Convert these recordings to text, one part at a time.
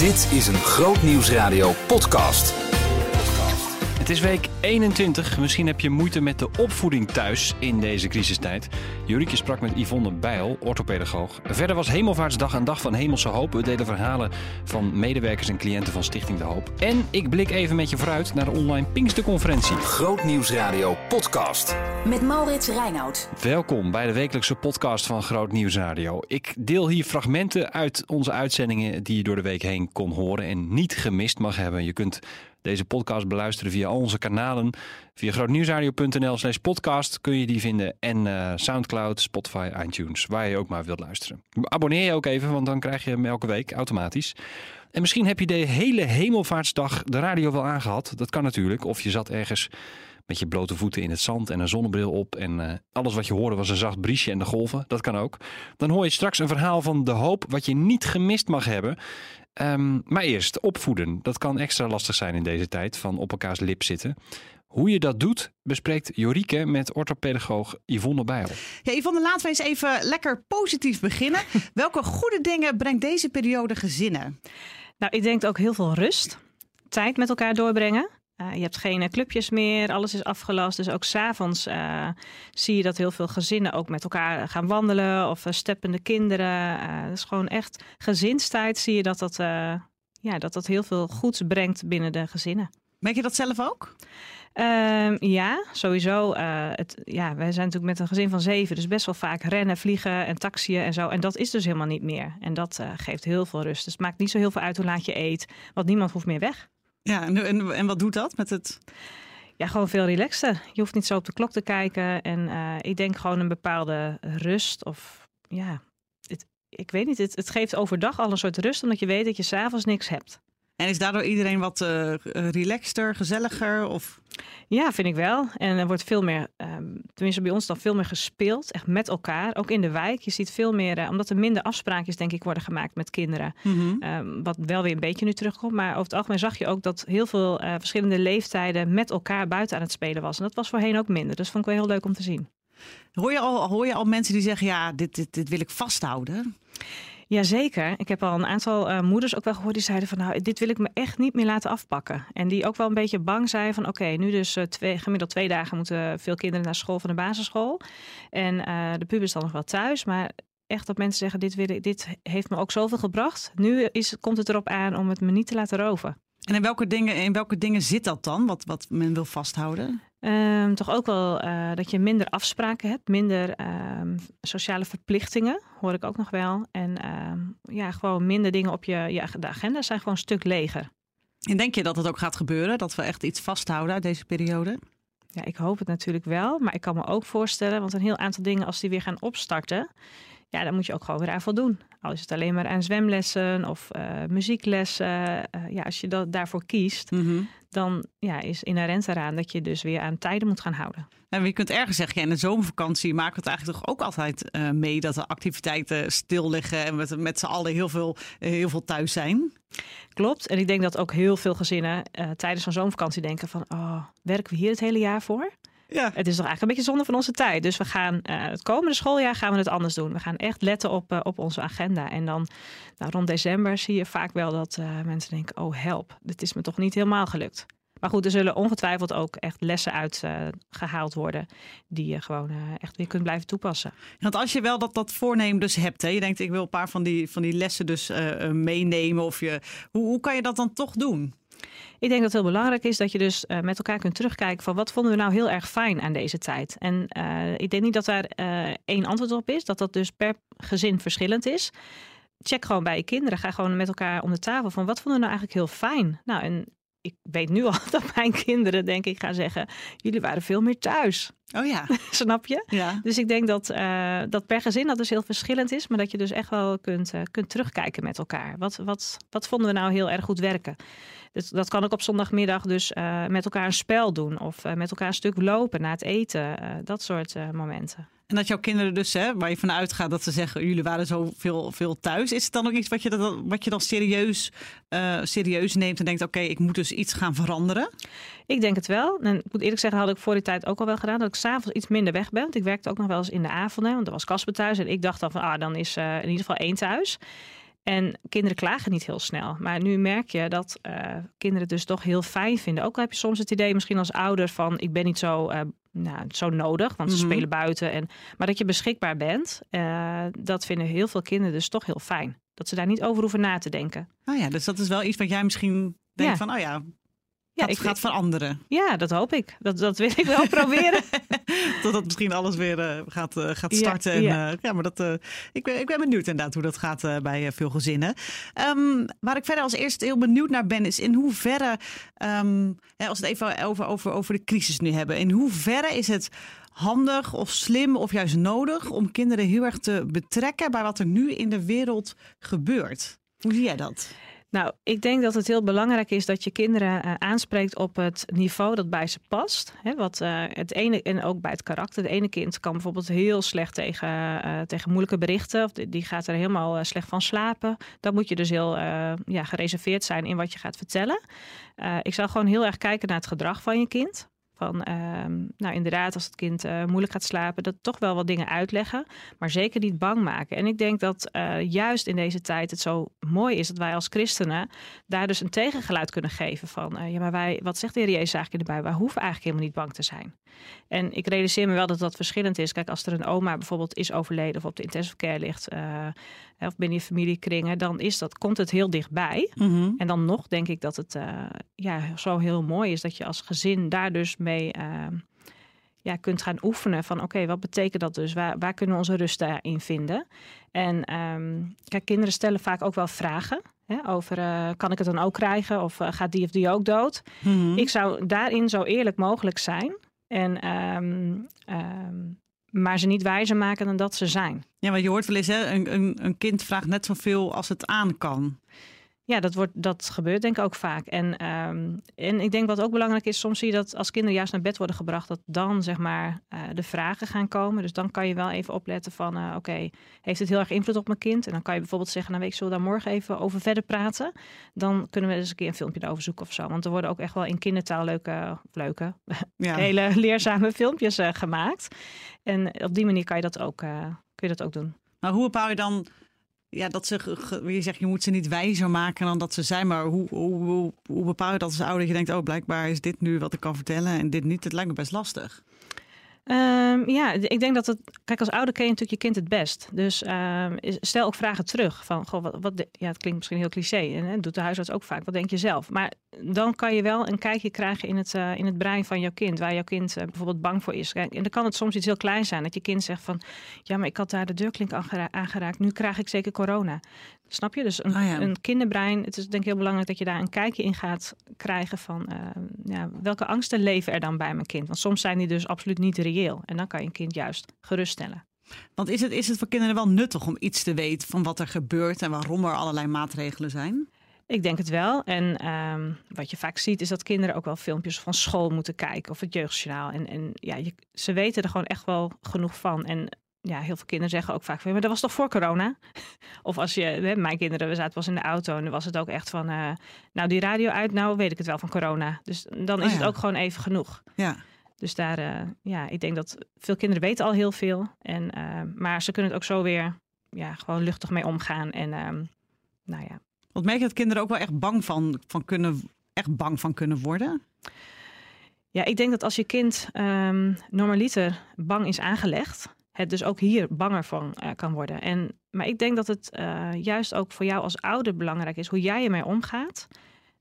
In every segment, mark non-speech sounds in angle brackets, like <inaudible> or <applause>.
Dit is een Groot Nieuwsradio podcast. Het is week 21. Misschien heb je moeite met de opvoeding thuis in deze crisistijd. Jurikje sprak met Yvonne Bijl, orthopedagoog. Verder was Hemelvaartsdag een dag van hemelse hoop. We delen verhalen van medewerkers en cliënten van Stichting De Hoop. En ik blik even met je vooruit naar de online Pinksterconferentie. Groot Nieuwsradio podcast. Met Maurits Reinoud. Welkom bij de wekelijkse podcast van Groot Nieuwsradio. Ik deel hier fragmenten uit onze uitzendingen die je door de week heen kon horen en niet gemist mag hebben. Je kunt deze podcast beluisteren via al onze kanalen. Via grootnieuwsradio.nl slash podcast kun je die vinden. En uh, Soundcloud, Spotify, iTunes, waar je ook maar wilt luisteren. Abonneer je ook even, want dan krijg je hem elke week automatisch. En misschien heb je de hele hemelvaartsdag de radio wel aangehad. Dat kan natuurlijk. Of je zat ergens met je blote voeten in het zand en een zonnebril op. En uh, alles wat je hoorde was een zacht briesje en de golven. Dat kan ook. Dan hoor je straks een verhaal van de hoop wat je niet gemist mag hebben. Um, maar eerst, opvoeden. Dat kan extra lastig zijn in deze tijd van op elkaars lip zitten. Hoe je dat doet, bespreekt Jorike met orthopedagoog Yvonne Bijl. Ja, Yvonne, laten we eens even lekker positief beginnen. <laughs> Welke goede dingen brengt deze periode gezinnen? Nou, ik denk ook heel veel rust. Tijd met elkaar doorbrengen. Uh, je hebt geen clubjes meer, alles is afgelast. Dus ook s'avonds uh, zie je dat heel veel gezinnen ook met elkaar gaan wandelen of steppende kinderen. Het is gewoon echt gezinstijd zie je dat dat, ja, dat dat heel veel goeds brengt binnen de gezinnen. Merk je dat zelf ook? Uh, ja, sowieso. het, ja, wij zijn natuurlijk met een gezin van zeven, dus best wel vaak rennen, vliegen en taxiën en zo. En dat is dus helemaal niet meer. En dat geeft heel veel rust. Dus het maakt niet zo heel veel uit hoe laat je eet, want niemand hoeft meer weg. Ja, en, en, wat doet dat met het? Ja, gewoon veel relaxter. Je hoeft niet zo op de klok te kijken. En uh, ik denk gewoon een bepaalde rust. Of ja, het, ik weet niet. Het, het geeft overdag al een soort rust, omdat je weet dat je s'avonds niks hebt. En is daardoor iedereen wat uh, relaxter, gezelliger? Of? Ja, vind ik wel. En er wordt veel meer, um, tenminste bij ons dan veel meer gespeeld, echt met elkaar. Ook in de wijk. Je ziet veel meer, uh, omdat er minder afspraakjes denk ik worden gemaakt met kinderen. Mm -hmm. um, wat wel weer een beetje nu terugkomt. Maar over het algemeen zag je ook dat heel veel uh, verschillende leeftijden met elkaar buiten aan het spelen was. En dat was voorheen ook minder. Dus vond ik wel heel leuk om te zien. Hoor je al, hoor je al mensen die zeggen, ja, dit, dit, dit wil ik vasthouden? Jazeker. Ik heb al een aantal uh, moeders ook wel gehoord die zeiden van nou, dit wil ik me echt niet meer laten afpakken. En die ook wel een beetje bang zijn van oké, nu dus uh, twee, gemiddeld twee dagen moeten veel kinderen naar school van de basisschool. En uh, de pubers dan nog wel thuis. Maar echt dat mensen zeggen, dit, wil ik, dit heeft me ook zoveel gebracht. Nu is, komt het erop aan om het me niet te laten roven. En in welke dingen, in welke dingen zit dat dan, wat, wat men wil vasthouden? Um, toch ook wel uh, dat je minder afspraken hebt, minder um, sociale verplichtingen, hoor ik ook nog wel. En um, ja, gewoon minder dingen op je, je de agenda zijn gewoon een stuk leger. En denk je dat het ook gaat gebeuren, dat we echt iets vasthouden uit deze periode? Ja, ik hoop het natuurlijk wel, maar ik kan me ook voorstellen, want een heel aantal dingen als die weer gaan opstarten, ja, dan moet je ook gewoon weer aan voldoen. Al is het alleen maar aan zwemlessen of uh, muzieklessen. Uh, ja, als je dat daarvoor kiest, mm -hmm. dan ja, is inherent eraan dat je dus weer aan tijden moet gaan houden. En je kunt ergens zeggen, ja, in de zomervakantie maken we het eigenlijk toch ook altijd uh, mee dat de activiteiten stil liggen en we met z'n allen heel veel, heel veel thuis zijn. Klopt. En ik denk dat ook heel veel gezinnen tijdens zo'n zomervakantie denken van, oh, werken we hier het hele jaar voor? Ja. Het is toch eigenlijk een beetje zonde van onze tijd. Dus we gaan uh, het komende schooljaar gaan we het anders doen. We gaan echt letten op, uh, op onze agenda. En dan nou, rond december zie je vaak wel dat uh, mensen denken: oh help, dit is me toch niet helemaal gelukt. Maar goed, er zullen ongetwijfeld ook echt lessen uitgehaald worden die je gewoon echt weer kunt blijven toepassen. Want als je wel dat, dat voornemen dus hebt, hè, je denkt ik wil een paar van die, van die lessen dus meenemen. Of je, hoe, hoe kan je dat dan toch doen? Ik denk dat het heel belangrijk is dat je dus uh, met elkaar kunt terugkijken van wat vonden we nou heel erg fijn aan deze tijd. En uh, ik denk niet dat daar uh, één antwoord op is, dat dat dus per gezin verschillend is. Check gewoon bij je kinderen, ga gewoon met elkaar om de tafel van wat vonden we nou eigenlijk heel fijn. Nou, en ik weet nu al <laughs> dat mijn kinderen denk ik gaan zeggen, jullie waren veel meer thuis. Oh ja. <laughs> Snap je? Ja. Dus ik denk dat, uh, dat per gezin dat dus heel verschillend is, maar dat je dus echt wel kunt, uh, kunt terugkijken met elkaar. Wat, wat, wat vonden we nou heel erg goed werken? Dus dat kan ook op zondagmiddag dus uh, met elkaar een spel doen of met elkaar een stuk lopen na het eten. dat soort momenten. En dat jouw kinderen dus, hè, waar je van uitgaat dat ze zeggen, jullie waren zo veel, veel thuis. Is het dan ook iets wat je, dan, wat je dan serieus, uh, serieus neemt en denkt, oké, ik moet dus iets gaan veranderen? Ik denk het wel. En ik moet eerlijk zeggen, had ik voor die tijd ook al wel gedaan, dat ik s'avonds iets minder weg ben. Ik werkte ook nog wel eens in de avonden, want er was Casper thuis. En ik dacht dan van, ah, dan is uh, in ieder geval één thuis. En kinderen klagen niet heel snel. Maar nu merk je dat kinderen het dus toch heel fijn vinden. Ook al heb je soms het idee misschien als ouder van ik ben niet zo, nou, zo nodig, want ze Mhm. spelen buiten. En, maar dat je beschikbaar bent, uh, dat vinden heel veel kinderen dus toch heel fijn. Dat ze daar niet over hoeven na te denken. Nou ja, dus dat is wel iets wat jij misschien denkt Ja. van, oh ja, Ja, dat ik- gaat veranderen. Ja, dat hoop ik. Dat, dat wil ik wel <laughs> proberen. <laughs> Totdat misschien alles weer eh, gaat, eh, gaat Ja, starten. en, ja. eh, ja, maar dat, ik, ben, ik ben benieuwd inderdaad hoe dat gaat bij veel gezinnen. Ehm, waar ik verder als eerste heel benieuwd naar ben, is in hoeverre, ehm, hè, als we het even over, over, over de crisis nu hebben, in hoeverre is het handig of slim of juist nodig om kinderen heel erg te betrekken bij wat er nu in de wereld gebeurt? Hoe zie jij dat? Nou, ik denk dat het heel belangrijk is dat je kinderen eh, aanspreekt op het niveau dat bij ze past. Hè, wat, eh, het ene, en ook bij het karakter. Het ene kind kan bijvoorbeeld heel slecht tegen, eh, tegen moeilijke berichten. Of die, gaat er helemaal slecht van slapen. Dan moet je dus heel ja, gereserveerd zijn in wat je gaat vertellen. Ik zou gewoon heel erg kijken naar het gedrag van je kind. Van, ehm, nou inderdaad, als het kind eh, moeilijk gaat slapen, dat toch wel wat dingen uitleggen, maar zeker niet bang maken. En ik denk dat eh, juist in deze tijd het zo mooi is dat wij als christenen daar dus een tegengeluid kunnen geven van, eh, ja, maar wij, wat zegt de Heer Jezus eigenlijk in? Wij hoeven eigenlijk helemaal niet bang te zijn. En ik realiseer me wel dat dat verschillend is. Kijk, als er een oma bijvoorbeeld is overleden of op de intensive care ligt, of binnen je familiekringen, dan is dat, komt het heel dichtbij. En dan nog denk ik dat het eh, ja, zo heel mooi is dat je als gezin daar dus mee eh, ja, kunt gaan oefenen. Van oké, wat betekent dat dus? Waar, waar kunnen we onze rust daarin vinden? En ehm, kijk, kinderen stellen vaak ook wel vragen. Hè, over eh, kan ik het dan ook krijgen? Of eh, gaat die of die ook dood? Mhm. Ik zou daarin zo eerlijk mogelijk zijn. En, ehm, ehm, maar ze niet wijzer maken dan dat ze zijn. Ja, maar je hoort wel eens, hè, een, een, een kind vraagt net zoveel als het aan kan. Ja, dat, wordt, dat gebeurt denk ik ook vaak. En, ehm, en ik denk wat ook belangrijk is, soms zie je dat als kinderen juist naar bed worden gebracht, dat dan zeg maar eh, de vragen gaan komen. Dus dan kan je wel even opletten van, eh, oké, heeft het heel erg invloed op mijn kind? En dan kan je bijvoorbeeld zeggen, nou weet je, zullen we daar morgen even over verder praten? Dan kunnen we eens een keer een filmpje erover zoeken of zo. Want er worden ook echt wel in kindertaal leuke, leuke, <laughs> Ja. hele leerzame filmpjes eh, gemaakt. En op die manier kan je dat ook, kun je dat ook doen. Maar hoe bepaal je dan ja, dat ze, je zegt, je moet ze niet wijzer maken dan dat ze zijn. Maar hoe, hoe, hoe, hoe bepaal je dat als ouder? Dat je denkt, oh, blijkbaar is dit nu wat ik kan vertellen en dit niet. Het lijkt me best lastig. Ehm, ja, ik denk dat het. Kijk, als ouder ken je natuurlijk je kind het best. Dus ehm, stel ook vragen terug. Van, goh, wat, wat, ja, het klinkt misschien heel cliché. En hè, doet de huisarts ook vaak. Wat denk je zelf? Maar dan kan je wel een kijkje krijgen in het, eh, in het brein van jouw kind. Waar jouw kind eh, bijvoorbeeld bang voor is. En dan kan het soms iets heel kleins zijn. Dat je kind zegt van. Ja, maar ik had daar de deurklink aangera- aangeraakt. Nu krijg ik zeker corona. Snap je? Dus een, Ah, ja. een kinderbrein. Het is denk ik heel belangrijk dat je daar een kijkje in gaat krijgen. Van ehm, ja, welke angsten leven er dan bij mijn kind? Want soms zijn die dus absoluut niet reëel. En dan kan je een kind juist geruststellen. Want is het, is het voor kinderen wel nuttig om iets te weten van wat er gebeurt en waarom er allerlei maatregelen zijn? Ik denk het wel. En ehm, wat je vaak ziet is dat kinderen ook wel filmpjes van school moeten kijken of het jeugdjournaal. En, en ja, je, ze weten er gewoon echt wel genoeg van. En ja, heel veel kinderen zeggen ook vaak van, maar dat was toch voor corona? <laughs> Of als je, hè, mijn kinderen, we zaten pas in de auto en dan was het ook echt van, eh, nou die radio uit, nou weet ik het wel van corona. Dus dan is Oh, het ja. ook gewoon even genoeg. Ja. Dus daar, eh, ja, ik denk dat veel kinderen weten al heel veel. En, eh, maar ze kunnen het ook zo weer, ja, gewoon luchtig mee omgaan. En, ehm, nou ja, Want merk je dat kinderen ook wel echt bang van, van kunnen, echt bang van kunnen worden? Ja, ik denk dat als je kind ehm, normaliter bang is aangelegd, het dus ook hier banger van eh, kan worden. En, maar ik denk dat het eh, juist ook voor jou als ouder belangrijk is hoe jij ermee omgaat.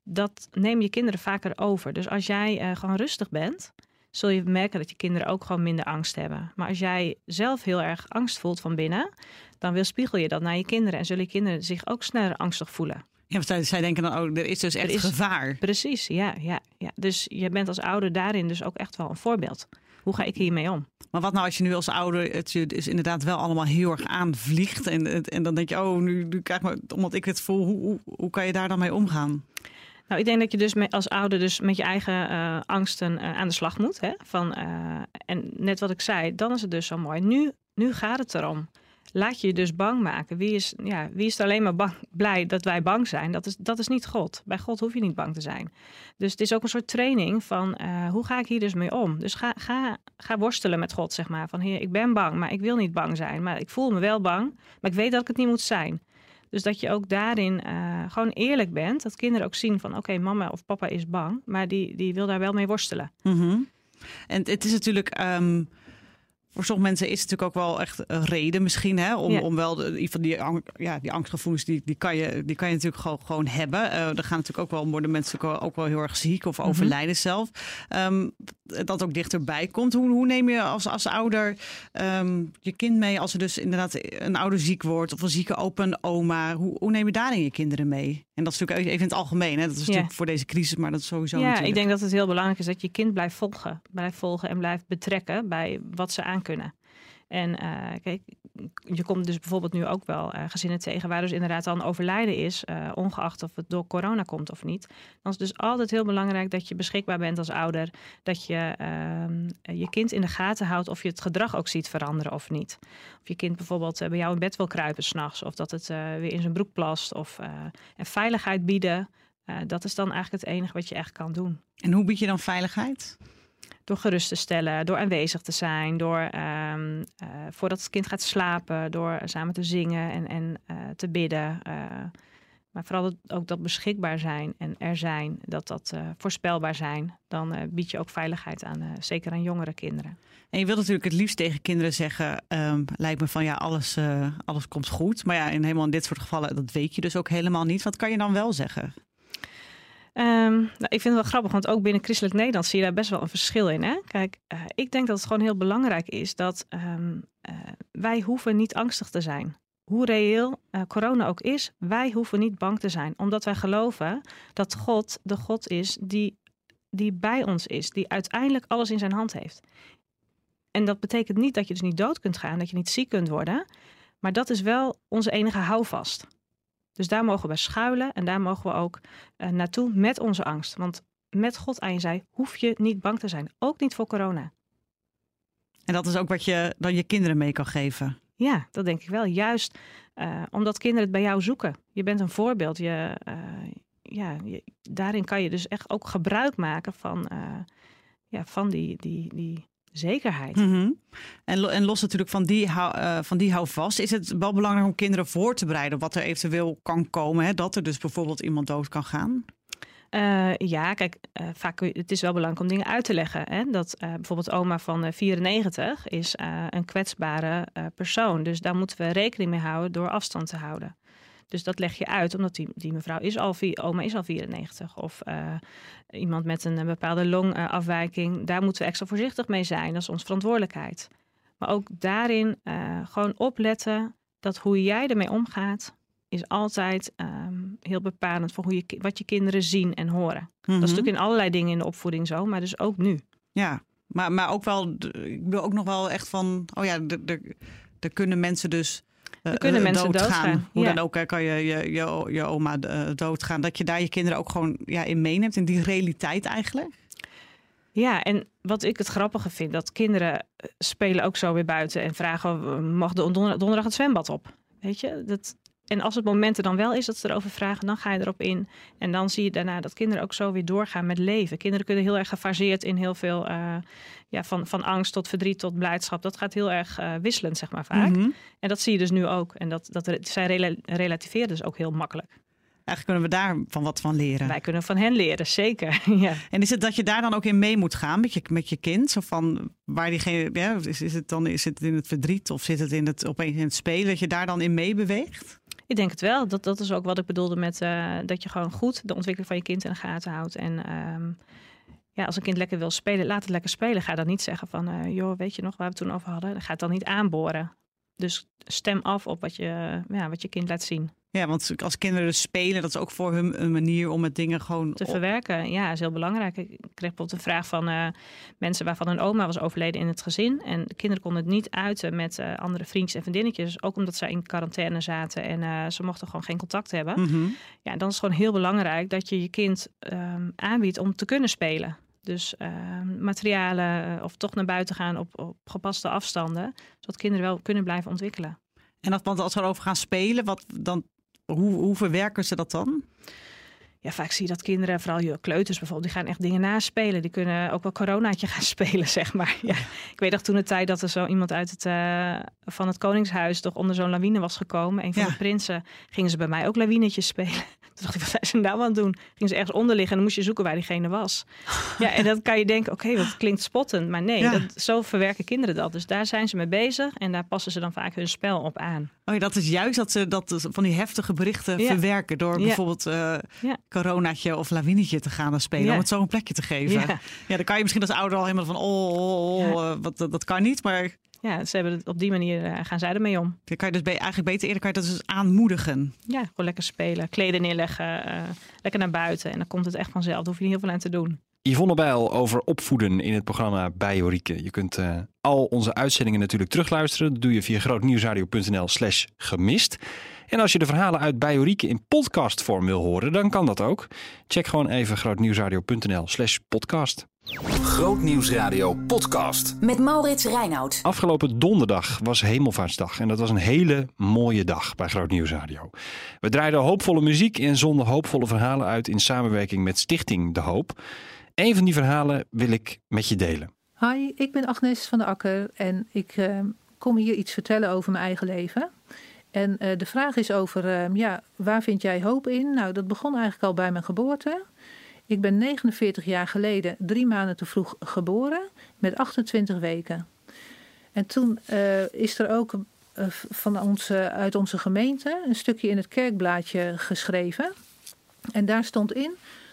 Dat neem je kinderen vaker over. Dus als jij eh, gewoon rustig bent, zul je merken dat je kinderen ook gewoon minder angst hebben. Maar als jij zelf heel erg angst voelt van binnen, dan weerspiegel je dat naar je kinderen en zullen je kinderen zich ook sneller angstig voelen. Ja, want zij, zij denken dan, oh, er is dus echt is- gevaar. Precies, ja, ja, ja. Dus je bent als ouder daarin dus ook echt wel een voorbeeld. Hoe ga ik hiermee om? Maar wat nou als je nu als ouder het je dus inderdaad wel allemaal heel erg aanvliegt en, en- dan denk je, oh, nu, nu krijg ik me, omdat ik het voel, hoe, hoe, hoe kan je daar dan mee omgaan? Nou, ik denk dat je dus met, als ouder dus met je eigen eh, angsten eh, aan de slag moet. Hè? Van, eh, en net wat ik zei, dan is het dus zo mooi. Nu, nu gaat het erom. Laat je je dus bang maken. Wie is, ja, wie is alleen maar bang, blij dat wij bang zijn? Dat is, dat is niet God. Bij God hoef je niet bang te zijn. Dus het is ook een soort training van eh, hoe ga ik hier dus mee om? Dus ga, ga, ga worstelen met God, zeg maar. Van heer, ik ben bang, maar ik wil niet bang zijn. Maar ik voel me wel bang, maar ik weet dat ik het niet moet zijn. Dus dat je ook daarin uh, gewoon eerlijk bent. Dat kinderen ook zien van oké, mama of papa is bang, maar die, die wil daar wel mee worstelen. Mm En het is natuurlijk. Um voor sommige mensen is het natuurlijk ook wel echt een reden misschien hè, om, om wel de, van die, ja, die angstgevoelens die, die, kan je, die kan je natuurlijk gewoon, gewoon hebben. Uh, er gaan natuurlijk ook wel worden mensen ook wel heel erg ziek of mhm. overlijden zelf. Um, dat ook dichterbij komt. Hoe, hoe neem je als, als ouder um, je kind mee als er dus inderdaad een ouder ziek wordt of een zieke open oma? Hoe, hoe neem je daarin je kinderen mee? En dat is natuurlijk even in het algemeen. Hè? Dat is natuurlijk voor deze crisis, maar dat is sowieso. Ja, natuurlijk. ik denk dat het heel belangrijk is dat je kind blijft volgen. Blijft volgen en blijft betrekken bij wat ze aan kunnen. En uh, kijk, je komt dus bijvoorbeeld nu ook wel gezinnen tegen waar dus inderdaad al een overlijden is, uh, ongeacht of het door corona komt of niet. Dan is het dus altijd heel belangrijk dat je beschikbaar bent als ouder, dat je uh, je kind in de gaten houdt of je het gedrag ook ziet veranderen of niet. Of je kind bijvoorbeeld bij jou in bed wil kruipen s'nachts, of dat het weer in zijn broek plast, of en veiligheid bieden. dat is dan eigenlijk het enige wat je echt kan doen. En hoe bied je dan veiligheid? Door gerust te stellen, door aanwezig te zijn, door um, uh, voordat het kind gaat slapen, door samen te zingen en, en uh, te bidden. Uh, maar vooral ook dat beschikbaar zijn en er zijn, dat dat voorspelbaar zijn. Dan bied je ook veiligheid aan, zeker aan jongere kinderen. En je wilt natuurlijk het liefst tegen kinderen zeggen, um, lijkt me van ja, alles, alles komt goed. Maar ja, in, helemaal in dit soort gevallen, dat weet je dus ook helemaal niet. Wat kan je dan wel zeggen? Um, nou, ik vind het wel grappig, want ook binnen christelijk Nederland zie je daar best wel een verschil in. Hè? Kijk, uh, ik denk dat het gewoon heel belangrijk is dat um, uh, wij hoeven niet angstig te zijn. Hoe reëel uh, corona ook is, wij hoeven niet bang te zijn. Omdat wij geloven dat God de God is die, die bij ons is. Die uiteindelijk alles in zijn hand heeft. En dat betekent niet dat je dus niet dood kunt gaan, dat je niet ziek kunt worden. Maar dat is wel onze enige houvast. Dus daar mogen we schuilen en daar mogen we ook uh, naartoe met onze angst. Want met God aan je zij hoef je niet bang te zijn. Ook niet voor corona. En dat is ook wat je dan je kinderen mee kan geven. Ja, dat denk ik wel. Juist uh, omdat kinderen het bij jou zoeken. Je bent een voorbeeld. Je, uh, ja, je, daarin kan je dus echt ook gebruik maken van, ja, van die, die, die zekerheid. Mhm. en, en los natuurlijk van die, uh, van die houvast, is het wel belangrijk om kinderen voor te bereiden op wat er eventueel kan komen. Hè? Dat er dus bijvoorbeeld iemand dood kan gaan. Uh, ja, kijk, uh, vaak het is wel belangrijk om dingen uit te leggen. Hè? Dat uh, bijvoorbeeld oma van 94 is een kwetsbare persoon. Dus daar moeten we rekening mee houden door afstand te houden. Dus dat leg je uit, omdat die, die mevrouw is al, oma is al 94. Of uh, iemand met een, bepaalde longafwijking. daar moeten we extra voorzichtig mee zijn. Dat is onze verantwoordelijkheid. Maar ook daarin uh, gewoon opletten dat hoe jij ermee omgaat, is altijd um, heel bepalend voor hoe je, wat je kinderen zien en horen. Mm -hmm. Dat is mhm. natuurlijk in allerlei dingen in de opvoeding zo, maar dus ook nu. Ja, maar, maar ook wel, ik wil ook nog wel echt van, oh ja, er kunnen mensen dus er kunnen eh, mensen doodgaan. Hoe dan ook kan je je, je, je oma eh, doodgaan. Dat je daar je kinderen ook gewoon ja, in meeneemt. In die realiteit eigenlijk. Ja, en wat ik het grappige vind, dat kinderen eh, spelen ook zo weer buiten en vragen: mag de donderdag het zwembad op? Weet je, dat, en als het moment er dan wel is dat ze erover vragen, dan ga je erop in. En dan zie je daarna dat kinderen ook zo weer doorgaan met leven. Kinderen kunnen heel erg gefaseerd in heel veel, uh, ja, van, van angst tot verdriet tot blijdschap. Dat gaat heel erg uh, wisselend, zeg maar vaak. Mhm. En dat zie je dus nu ook. En dat, dat, zij rela relativeren dus ook heel makkelijk. Eigenlijk kunnen we daar van wat van leren. Wij kunnen van hen leren, zeker. <laughs> ja. En is het dat je daar dan ook in mee moet gaan met je, met je kind? Zo van waar diegene, ja, is, is het dan is het in het verdriet of zit het in het opeens in het spelen? Dat je daar dan in meebeweegt? Ik denk het wel. Dat, dat is ook wat ik bedoelde met uh, dat je gewoon goed de ontwikkeling van je kind in de gaten houdt. En um, ja, als een kind lekker wil spelen, laat het lekker spelen. Ga dan niet zeggen van, uh, joh, weet je nog waar we het toen over hadden? Ga het dan niet aanboren. Dus stem af op wat je, ja, wat je kind laat zien. Ja, want als kinderen dus spelen, dat is ook voor hun een manier om het dingen gewoon te verwerken. Ja, is heel belangrijk. Ik kreeg bijvoorbeeld een vraag van uh, mensen waarvan hun oma was overleden in het gezin. En de kinderen konden het niet uiten met uh, andere vriendjes en vriendinnetjes. Ook omdat zij in quarantaine zaten en uh, ze mochten gewoon geen contact hebben. Mm -hmm. Ja, dan is het gewoon heel belangrijk dat je je kind um, aanbiedt om te kunnen spelen. Dus uh, materialen of toch naar buiten gaan op, op gepaste afstanden. Zodat kinderen wel kunnen blijven ontwikkelen. En dat, want als we erover gaan spelen, wat dan hoe, hoe verwerken ze dat dan? Ja, vaak zie je dat kinderen, vooral je kleuters bijvoorbeeld, die gaan echt dingen naspelen. Die kunnen ook wel coronaatje gaan <laughs> spelen, zeg maar. Ja. Ik weet nog toen de tijd dat er zo iemand uit het, uh, van het Koningshuis toch onder zo'n lawine was gekomen. Een van de prinsen gingen ze bij mij ook lawinetjes spelen. <laughs> Toen dacht ik, wat zijn ze nou aan het doen? Gingen ze ergens onder liggen en dan moest je zoeken waar diegene was. Ja, en dan kan je denken, oké, dat klinkt spottend. Maar nee, dat, zo verwerken kinderen dat. Dus daar zijn ze mee bezig en daar passen ze dan vaak hun spel op aan. Oh ja, dat is juist dat ze dat van die heftige berichten verwerken door bijvoorbeeld uh, coronaatje of lawinetje te gaan spelen. Om het zo een plekje te geven. Ja. dan kan je misschien als ouder al helemaal van, oh, oh, oh, oh wat, dat kan niet. Maar ja, ze hebben het, op die manier uh, gaan zij ermee om. Dan kan je dus eigenlijk beter eerder kan je dat dus aanmoedigen. Ja, gewoon lekker spelen, kleden neerleggen, uh, lekker naar buiten. En dan komt het echt vanzelf. Daar hoef je niet heel veel aan te doen. Yvonne Bijl over opvoeden in het programma Bij Jorike. Je kunt uh, al onze uitzendingen natuurlijk terugluisteren. Dat doe je via grootnieuwsradio.nl slash gemist. En als je de verhalen uit Bij Jorike in podcastvorm wil horen, dan kan dat ook. Check gewoon even grootnieuwsradio.nl slash podcast. Grootnieuwsradio podcast. Met Maurits Reinoud. Afgelopen donderdag was Hemelvaartsdag. En dat was een hele mooie dag bij Grootnieuwsradio. We draaiden hoopvolle muziek en zonden hoopvolle verhalen uit in samenwerking met Stichting De Hoop. Een van die verhalen wil ik met je delen. Hi, ik ben Agnes van der Akker en ik uh, kom hier iets vertellen over mijn eigen leven. En uh, de vraag is over, uh, ja, waar vind jij hoop in? Nou, dat begon eigenlijk al bij mijn geboorte. Ik ben 49 jaar geleden drie maanden te vroeg geboren met 28 weken. En toen uh, is er ook uh, van onze, uit onze gemeente een stukje in het kerkblaadje geschreven. En daar stond in: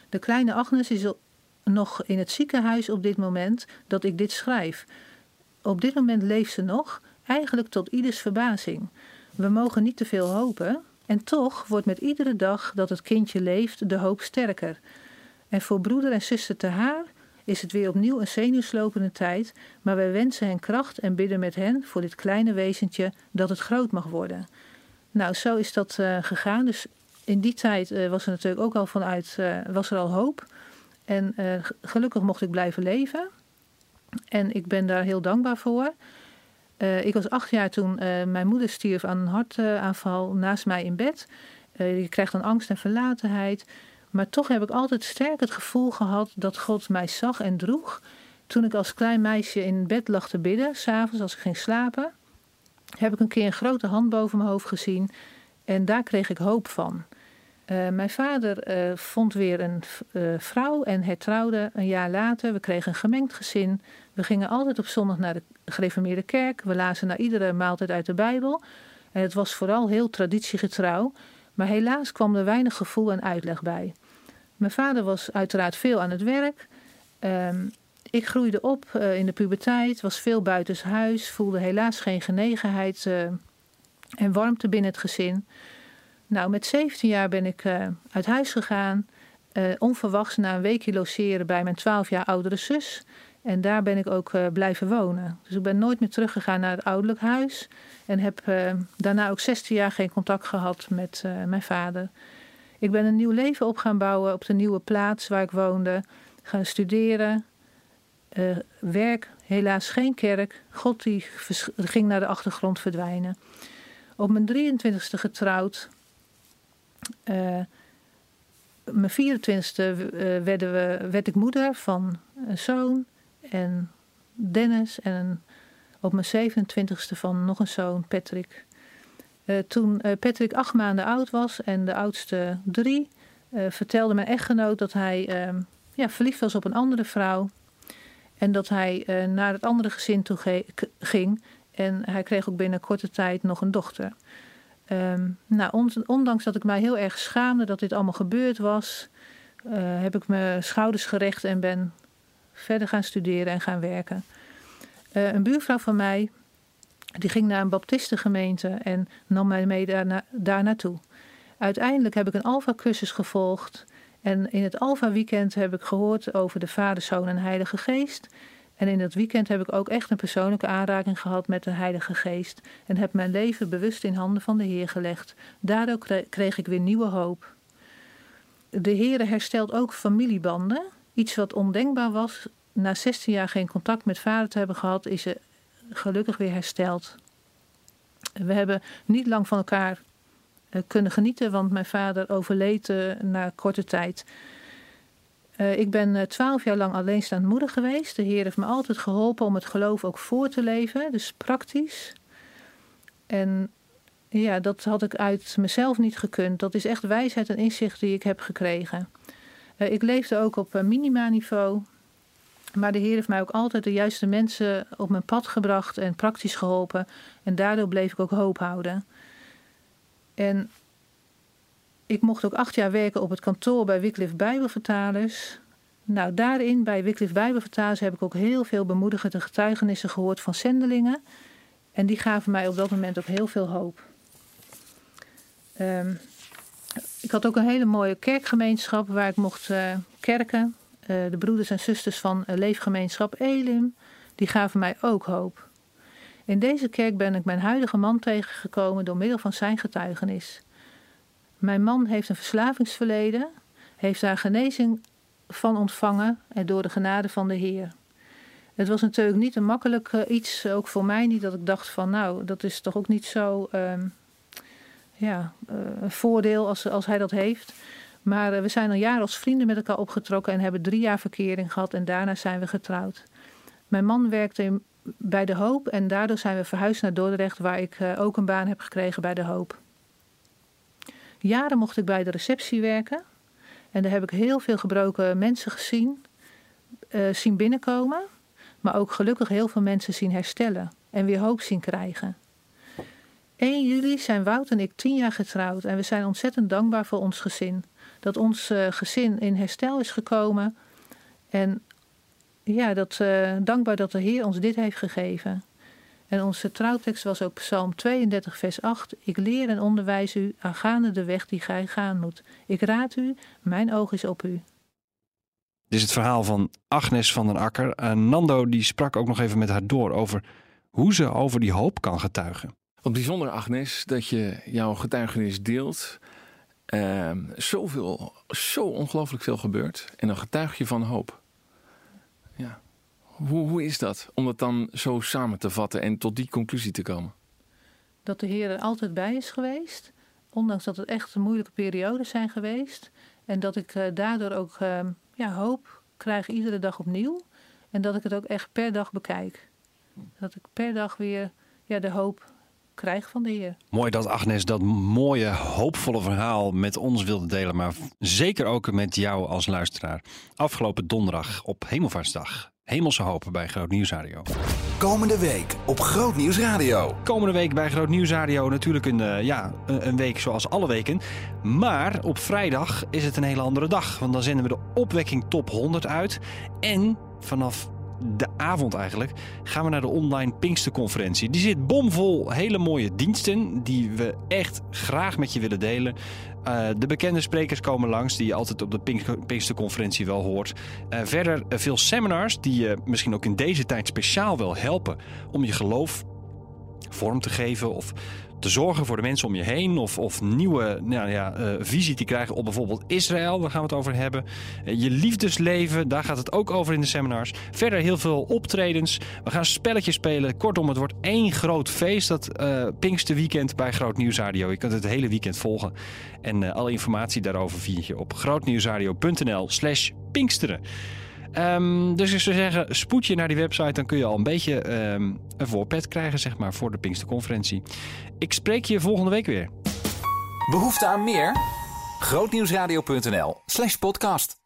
De kleine Agnes is nog in het ziekenhuis op dit moment dat ik dit schrijf. Op dit moment leeft ze nog, eigenlijk tot ieders verbazing. We mogen niet te veel hopen. En toch wordt met iedere dag dat het kindje leeft de hoop sterker. En voor broeder en zuster te haar is het weer opnieuw een zenuwslopende tijd, maar wij wensen hen kracht en bidden met hen voor dit kleine wezentje dat het groot mag worden. Nou, zo is dat uh, gegaan. Dus in die tijd uh, was er natuurlijk ook al vanuit, uh, was er al hoop. En gelukkig mocht ik blijven leven. En ik ben daar heel dankbaar voor. ik was acht jaar toen mijn moeder stierf aan een hartaanval naast mij in bed. je krijgt dan angst en verlatenheid. Maar toch heb ik altijd sterk het gevoel gehad dat God mij zag en droeg. Toen ik als klein meisje in bed lag te bidden, s'avonds als ik ging slapen, heb ik een keer een grote hand boven mijn hoofd gezien. En daar kreeg ik hoop van. Uh, mijn vader uh, vond weer een uh, vrouw en hertrouwde een jaar later. We kregen een gemengd gezin. We gingen altijd op zondag naar de gereformeerde kerk. We lazen naar iedere maaltijd uit de Bijbel. En het was vooral heel traditiegetrouw. Maar helaas kwam er weinig gevoel en uitleg bij. Mijn vader was uiteraard veel aan het werk. Um, ik groeide op in de puberteit, was veel buitenshuis, voelde helaas geen genegenheid en warmte binnen het gezin. Nou, met 17 jaar ben ik uh, uit huis gegaan, onverwachts na een weekje logeren bij mijn 12 jaar oudere zus. En daar ben ik ook blijven wonen. Dus ik ben nooit meer teruggegaan naar het ouderlijk huis. En heb daarna ook 16 jaar geen contact gehad met mijn vader. Ik ben een nieuw leven op gaan bouwen op de nieuwe plaats waar ik woonde. Gaan studeren. Werk, helaas geen kerk. God die ging naar de achtergrond verdwijnen. Op mijn 23ste getrouwd. Uh, mijn 24ste uh, werden we, werd ik moeder van een zoon en Dennis. En op mijn 27ste van nog een zoon, Patrick. Uh, toen Patrick acht maanden oud was en de oudste drie, uh, vertelde mijn echtgenoot dat hij ehm, ja, verliefd was op een andere vrouw. En dat hij naar het andere gezin toe ging. En hij kreeg ook binnen korte tijd nog een dochter. Um, nou, ondanks dat ik mij heel erg schaamde dat dit allemaal gebeurd was, heb ik mijn schouders gerecht en ben verder gaan studeren en gaan werken. een buurvrouw van mij, die ging naar een baptistengemeente en nam mij mee daar, naartoe. Uiteindelijk heb ik een Alpha-cursus gevolgd. En in het Alpha-weekend heb ik gehoord over de Vader, Zoon en Heilige Geest. En in dat weekend heb ik ook echt een persoonlijke aanraking gehad met de Heilige Geest. En heb mijn leven bewust in handen van de Heer gelegd. Daardoor kreeg ik weer nieuwe hoop. De Heer herstelt ook familiebanden. Iets wat ondenkbaar was. Na 16 jaar geen contact met vader te hebben gehad, is er gelukkig weer hersteld. We hebben niet lang van elkaar kunnen genieten, want mijn vader overleed na korte tijd. Ik ben twaalf jaar lang alleenstaand moeder geweest. De Heer heeft me altijd geholpen om het geloof ook voor te leven, dus praktisch. En ja, dat had ik uit mezelf niet gekund. Dat is echt wijsheid en inzicht die ik heb gekregen. ik leefde ook op minima-niveau. Maar de Heer heeft mij ook altijd de juiste mensen op mijn pad gebracht en praktisch geholpen. En daardoor bleef ik ook hoop houden. En ik mocht ook acht jaar werken op het kantoor bij Wycliffe Bijbelvertalers. Nou, daarin, bij Wycliffe Bijbelvertalers, heb ik ook heel veel bemoedigende getuigenissen gehoord van zendelingen. En die gaven mij op dat moment ook heel veel hoop. Um, ik had ook een hele mooie kerkgemeenschap waar ik mocht uh, kerken. Eh, de broeders en zusters van uh, Leefgemeenschap Elim, die gaven mij ook hoop. In deze kerk ben ik mijn huidige man tegengekomen door middel van zijn getuigenis. Mijn man heeft een verslavingsverleden, heeft daar genezing van ontvangen en door de genade van de Heer. Het was natuurlijk niet een makkelijk uh, iets, ook voor mij niet, dat ik dacht van nou, dat is toch ook niet zo um, ja, een voordeel als, als hij dat heeft. Maar eh, we zijn al jaren als vrienden met elkaar opgetrokken en hebben drie jaar verkering gehad en daarna zijn we getrouwd. Mijn man werkte bij De Hoop en daardoor zijn we verhuisd naar Dordrecht, waar ik eh, ook een baan heb gekregen bij De Hoop. Jaren mocht ik bij de receptie werken en daar heb ik heel veel gebroken mensen gezien, uh, zien binnenkomen, maar ook gelukkig heel veel mensen zien herstellen en weer hoop zien krijgen. 1 juli zijn Wout en ik tien jaar getrouwd en we zijn ontzettend dankbaar voor ons gezin dat ons uh, gezin in herstel is gekomen. En ja, dat, uh, dankbaar dat de Heer ons dit heeft gegeven. En onze trouwtekst was ook Psalm 32, vers 8. Ik leer en onderwijs u aangaande de weg die gij gaan moet. Ik raad u, mijn oog is op u. Dit is het verhaal van Agnes van den Akker. Uh, Nando die sprak ook nog even met haar door over hoe ze over die hoop kan getuigen. Wat bijzonder, Agnes, dat je jouw getuigenis deelt. Uh, zoveel, zo ongelooflijk veel gebeurt. En dan getuig je van hoop. Ja. Hoe, hoe is dat? Om dat dan zo samen te vatten en tot die conclusie te komen? Dat de Heer er altijd bij is geweest. Ondanks dat het echt moeilijke periodes zijn geweest. En dat ik uh, daardoor ook uh, ja, hoop krijg iedere dag opnieuw. En dat ik het ook echt per dag bekijk. Dat ik per dag weer ja, de hoop krijg van de Heer. Mooi dat Agnes dat mooie, hoopvolle verhaal met ons wilde delen, maar zeker ook met jou als luisteraar. Afgelopen donderdag op Hemelvaartsdag. Hemelse hoop bij Groot Nieuwsradio. Komende week op Groot Nieuwsradio. Komende week bij Groot Nieuwsradio natuurlijk een, uh, ja, een week zoals alle weken. Maar op vrijdag is het een hele andere dag. Want dan zenden we de opwekking top 100 uit. En vanaf de avond eigenlijk gaan we naar de online Pinksterconferentie. Die zit bomvol hele mooie diensten die we echt graag met je willen delen. Uh, de bekende sprekers komen langs die je altijd op de Pinksterconferentie wel hoort. Uh, verder uh, veel seminars die je misschien ook in deze tijd speciaal wil helpen om je geloof vorm te geven of te zorgen voor de mensen om je heen. Of, of nieuwe nou ja, uh, visie te krijgen op bijvoorbeeld Israël. Daar gaan we het over hebben. Uh, je liefdesleven, daar gaat het ook over in de seminars. Verder heel veel optredens. We gaan spelletjes spelen. Kortom, het wordt één groot feest. Dat uh, Pinksterweekend bij Groot Nieuwsradio. Je kunt het, het hele weekend volgen. En alle informatie daarover vind je op grootnieuwsradio.nl slash Pinksteren. Um, dus ik zou zeggen, spoed je naar die website, dan kun je al een beetje um, een voorpet krijgen, zeg maar, voor de Pinksterconferentie. Ik spreek je volgende week weer. Behoefte aan meer? Grootnieuwsradio.nl slash podcast.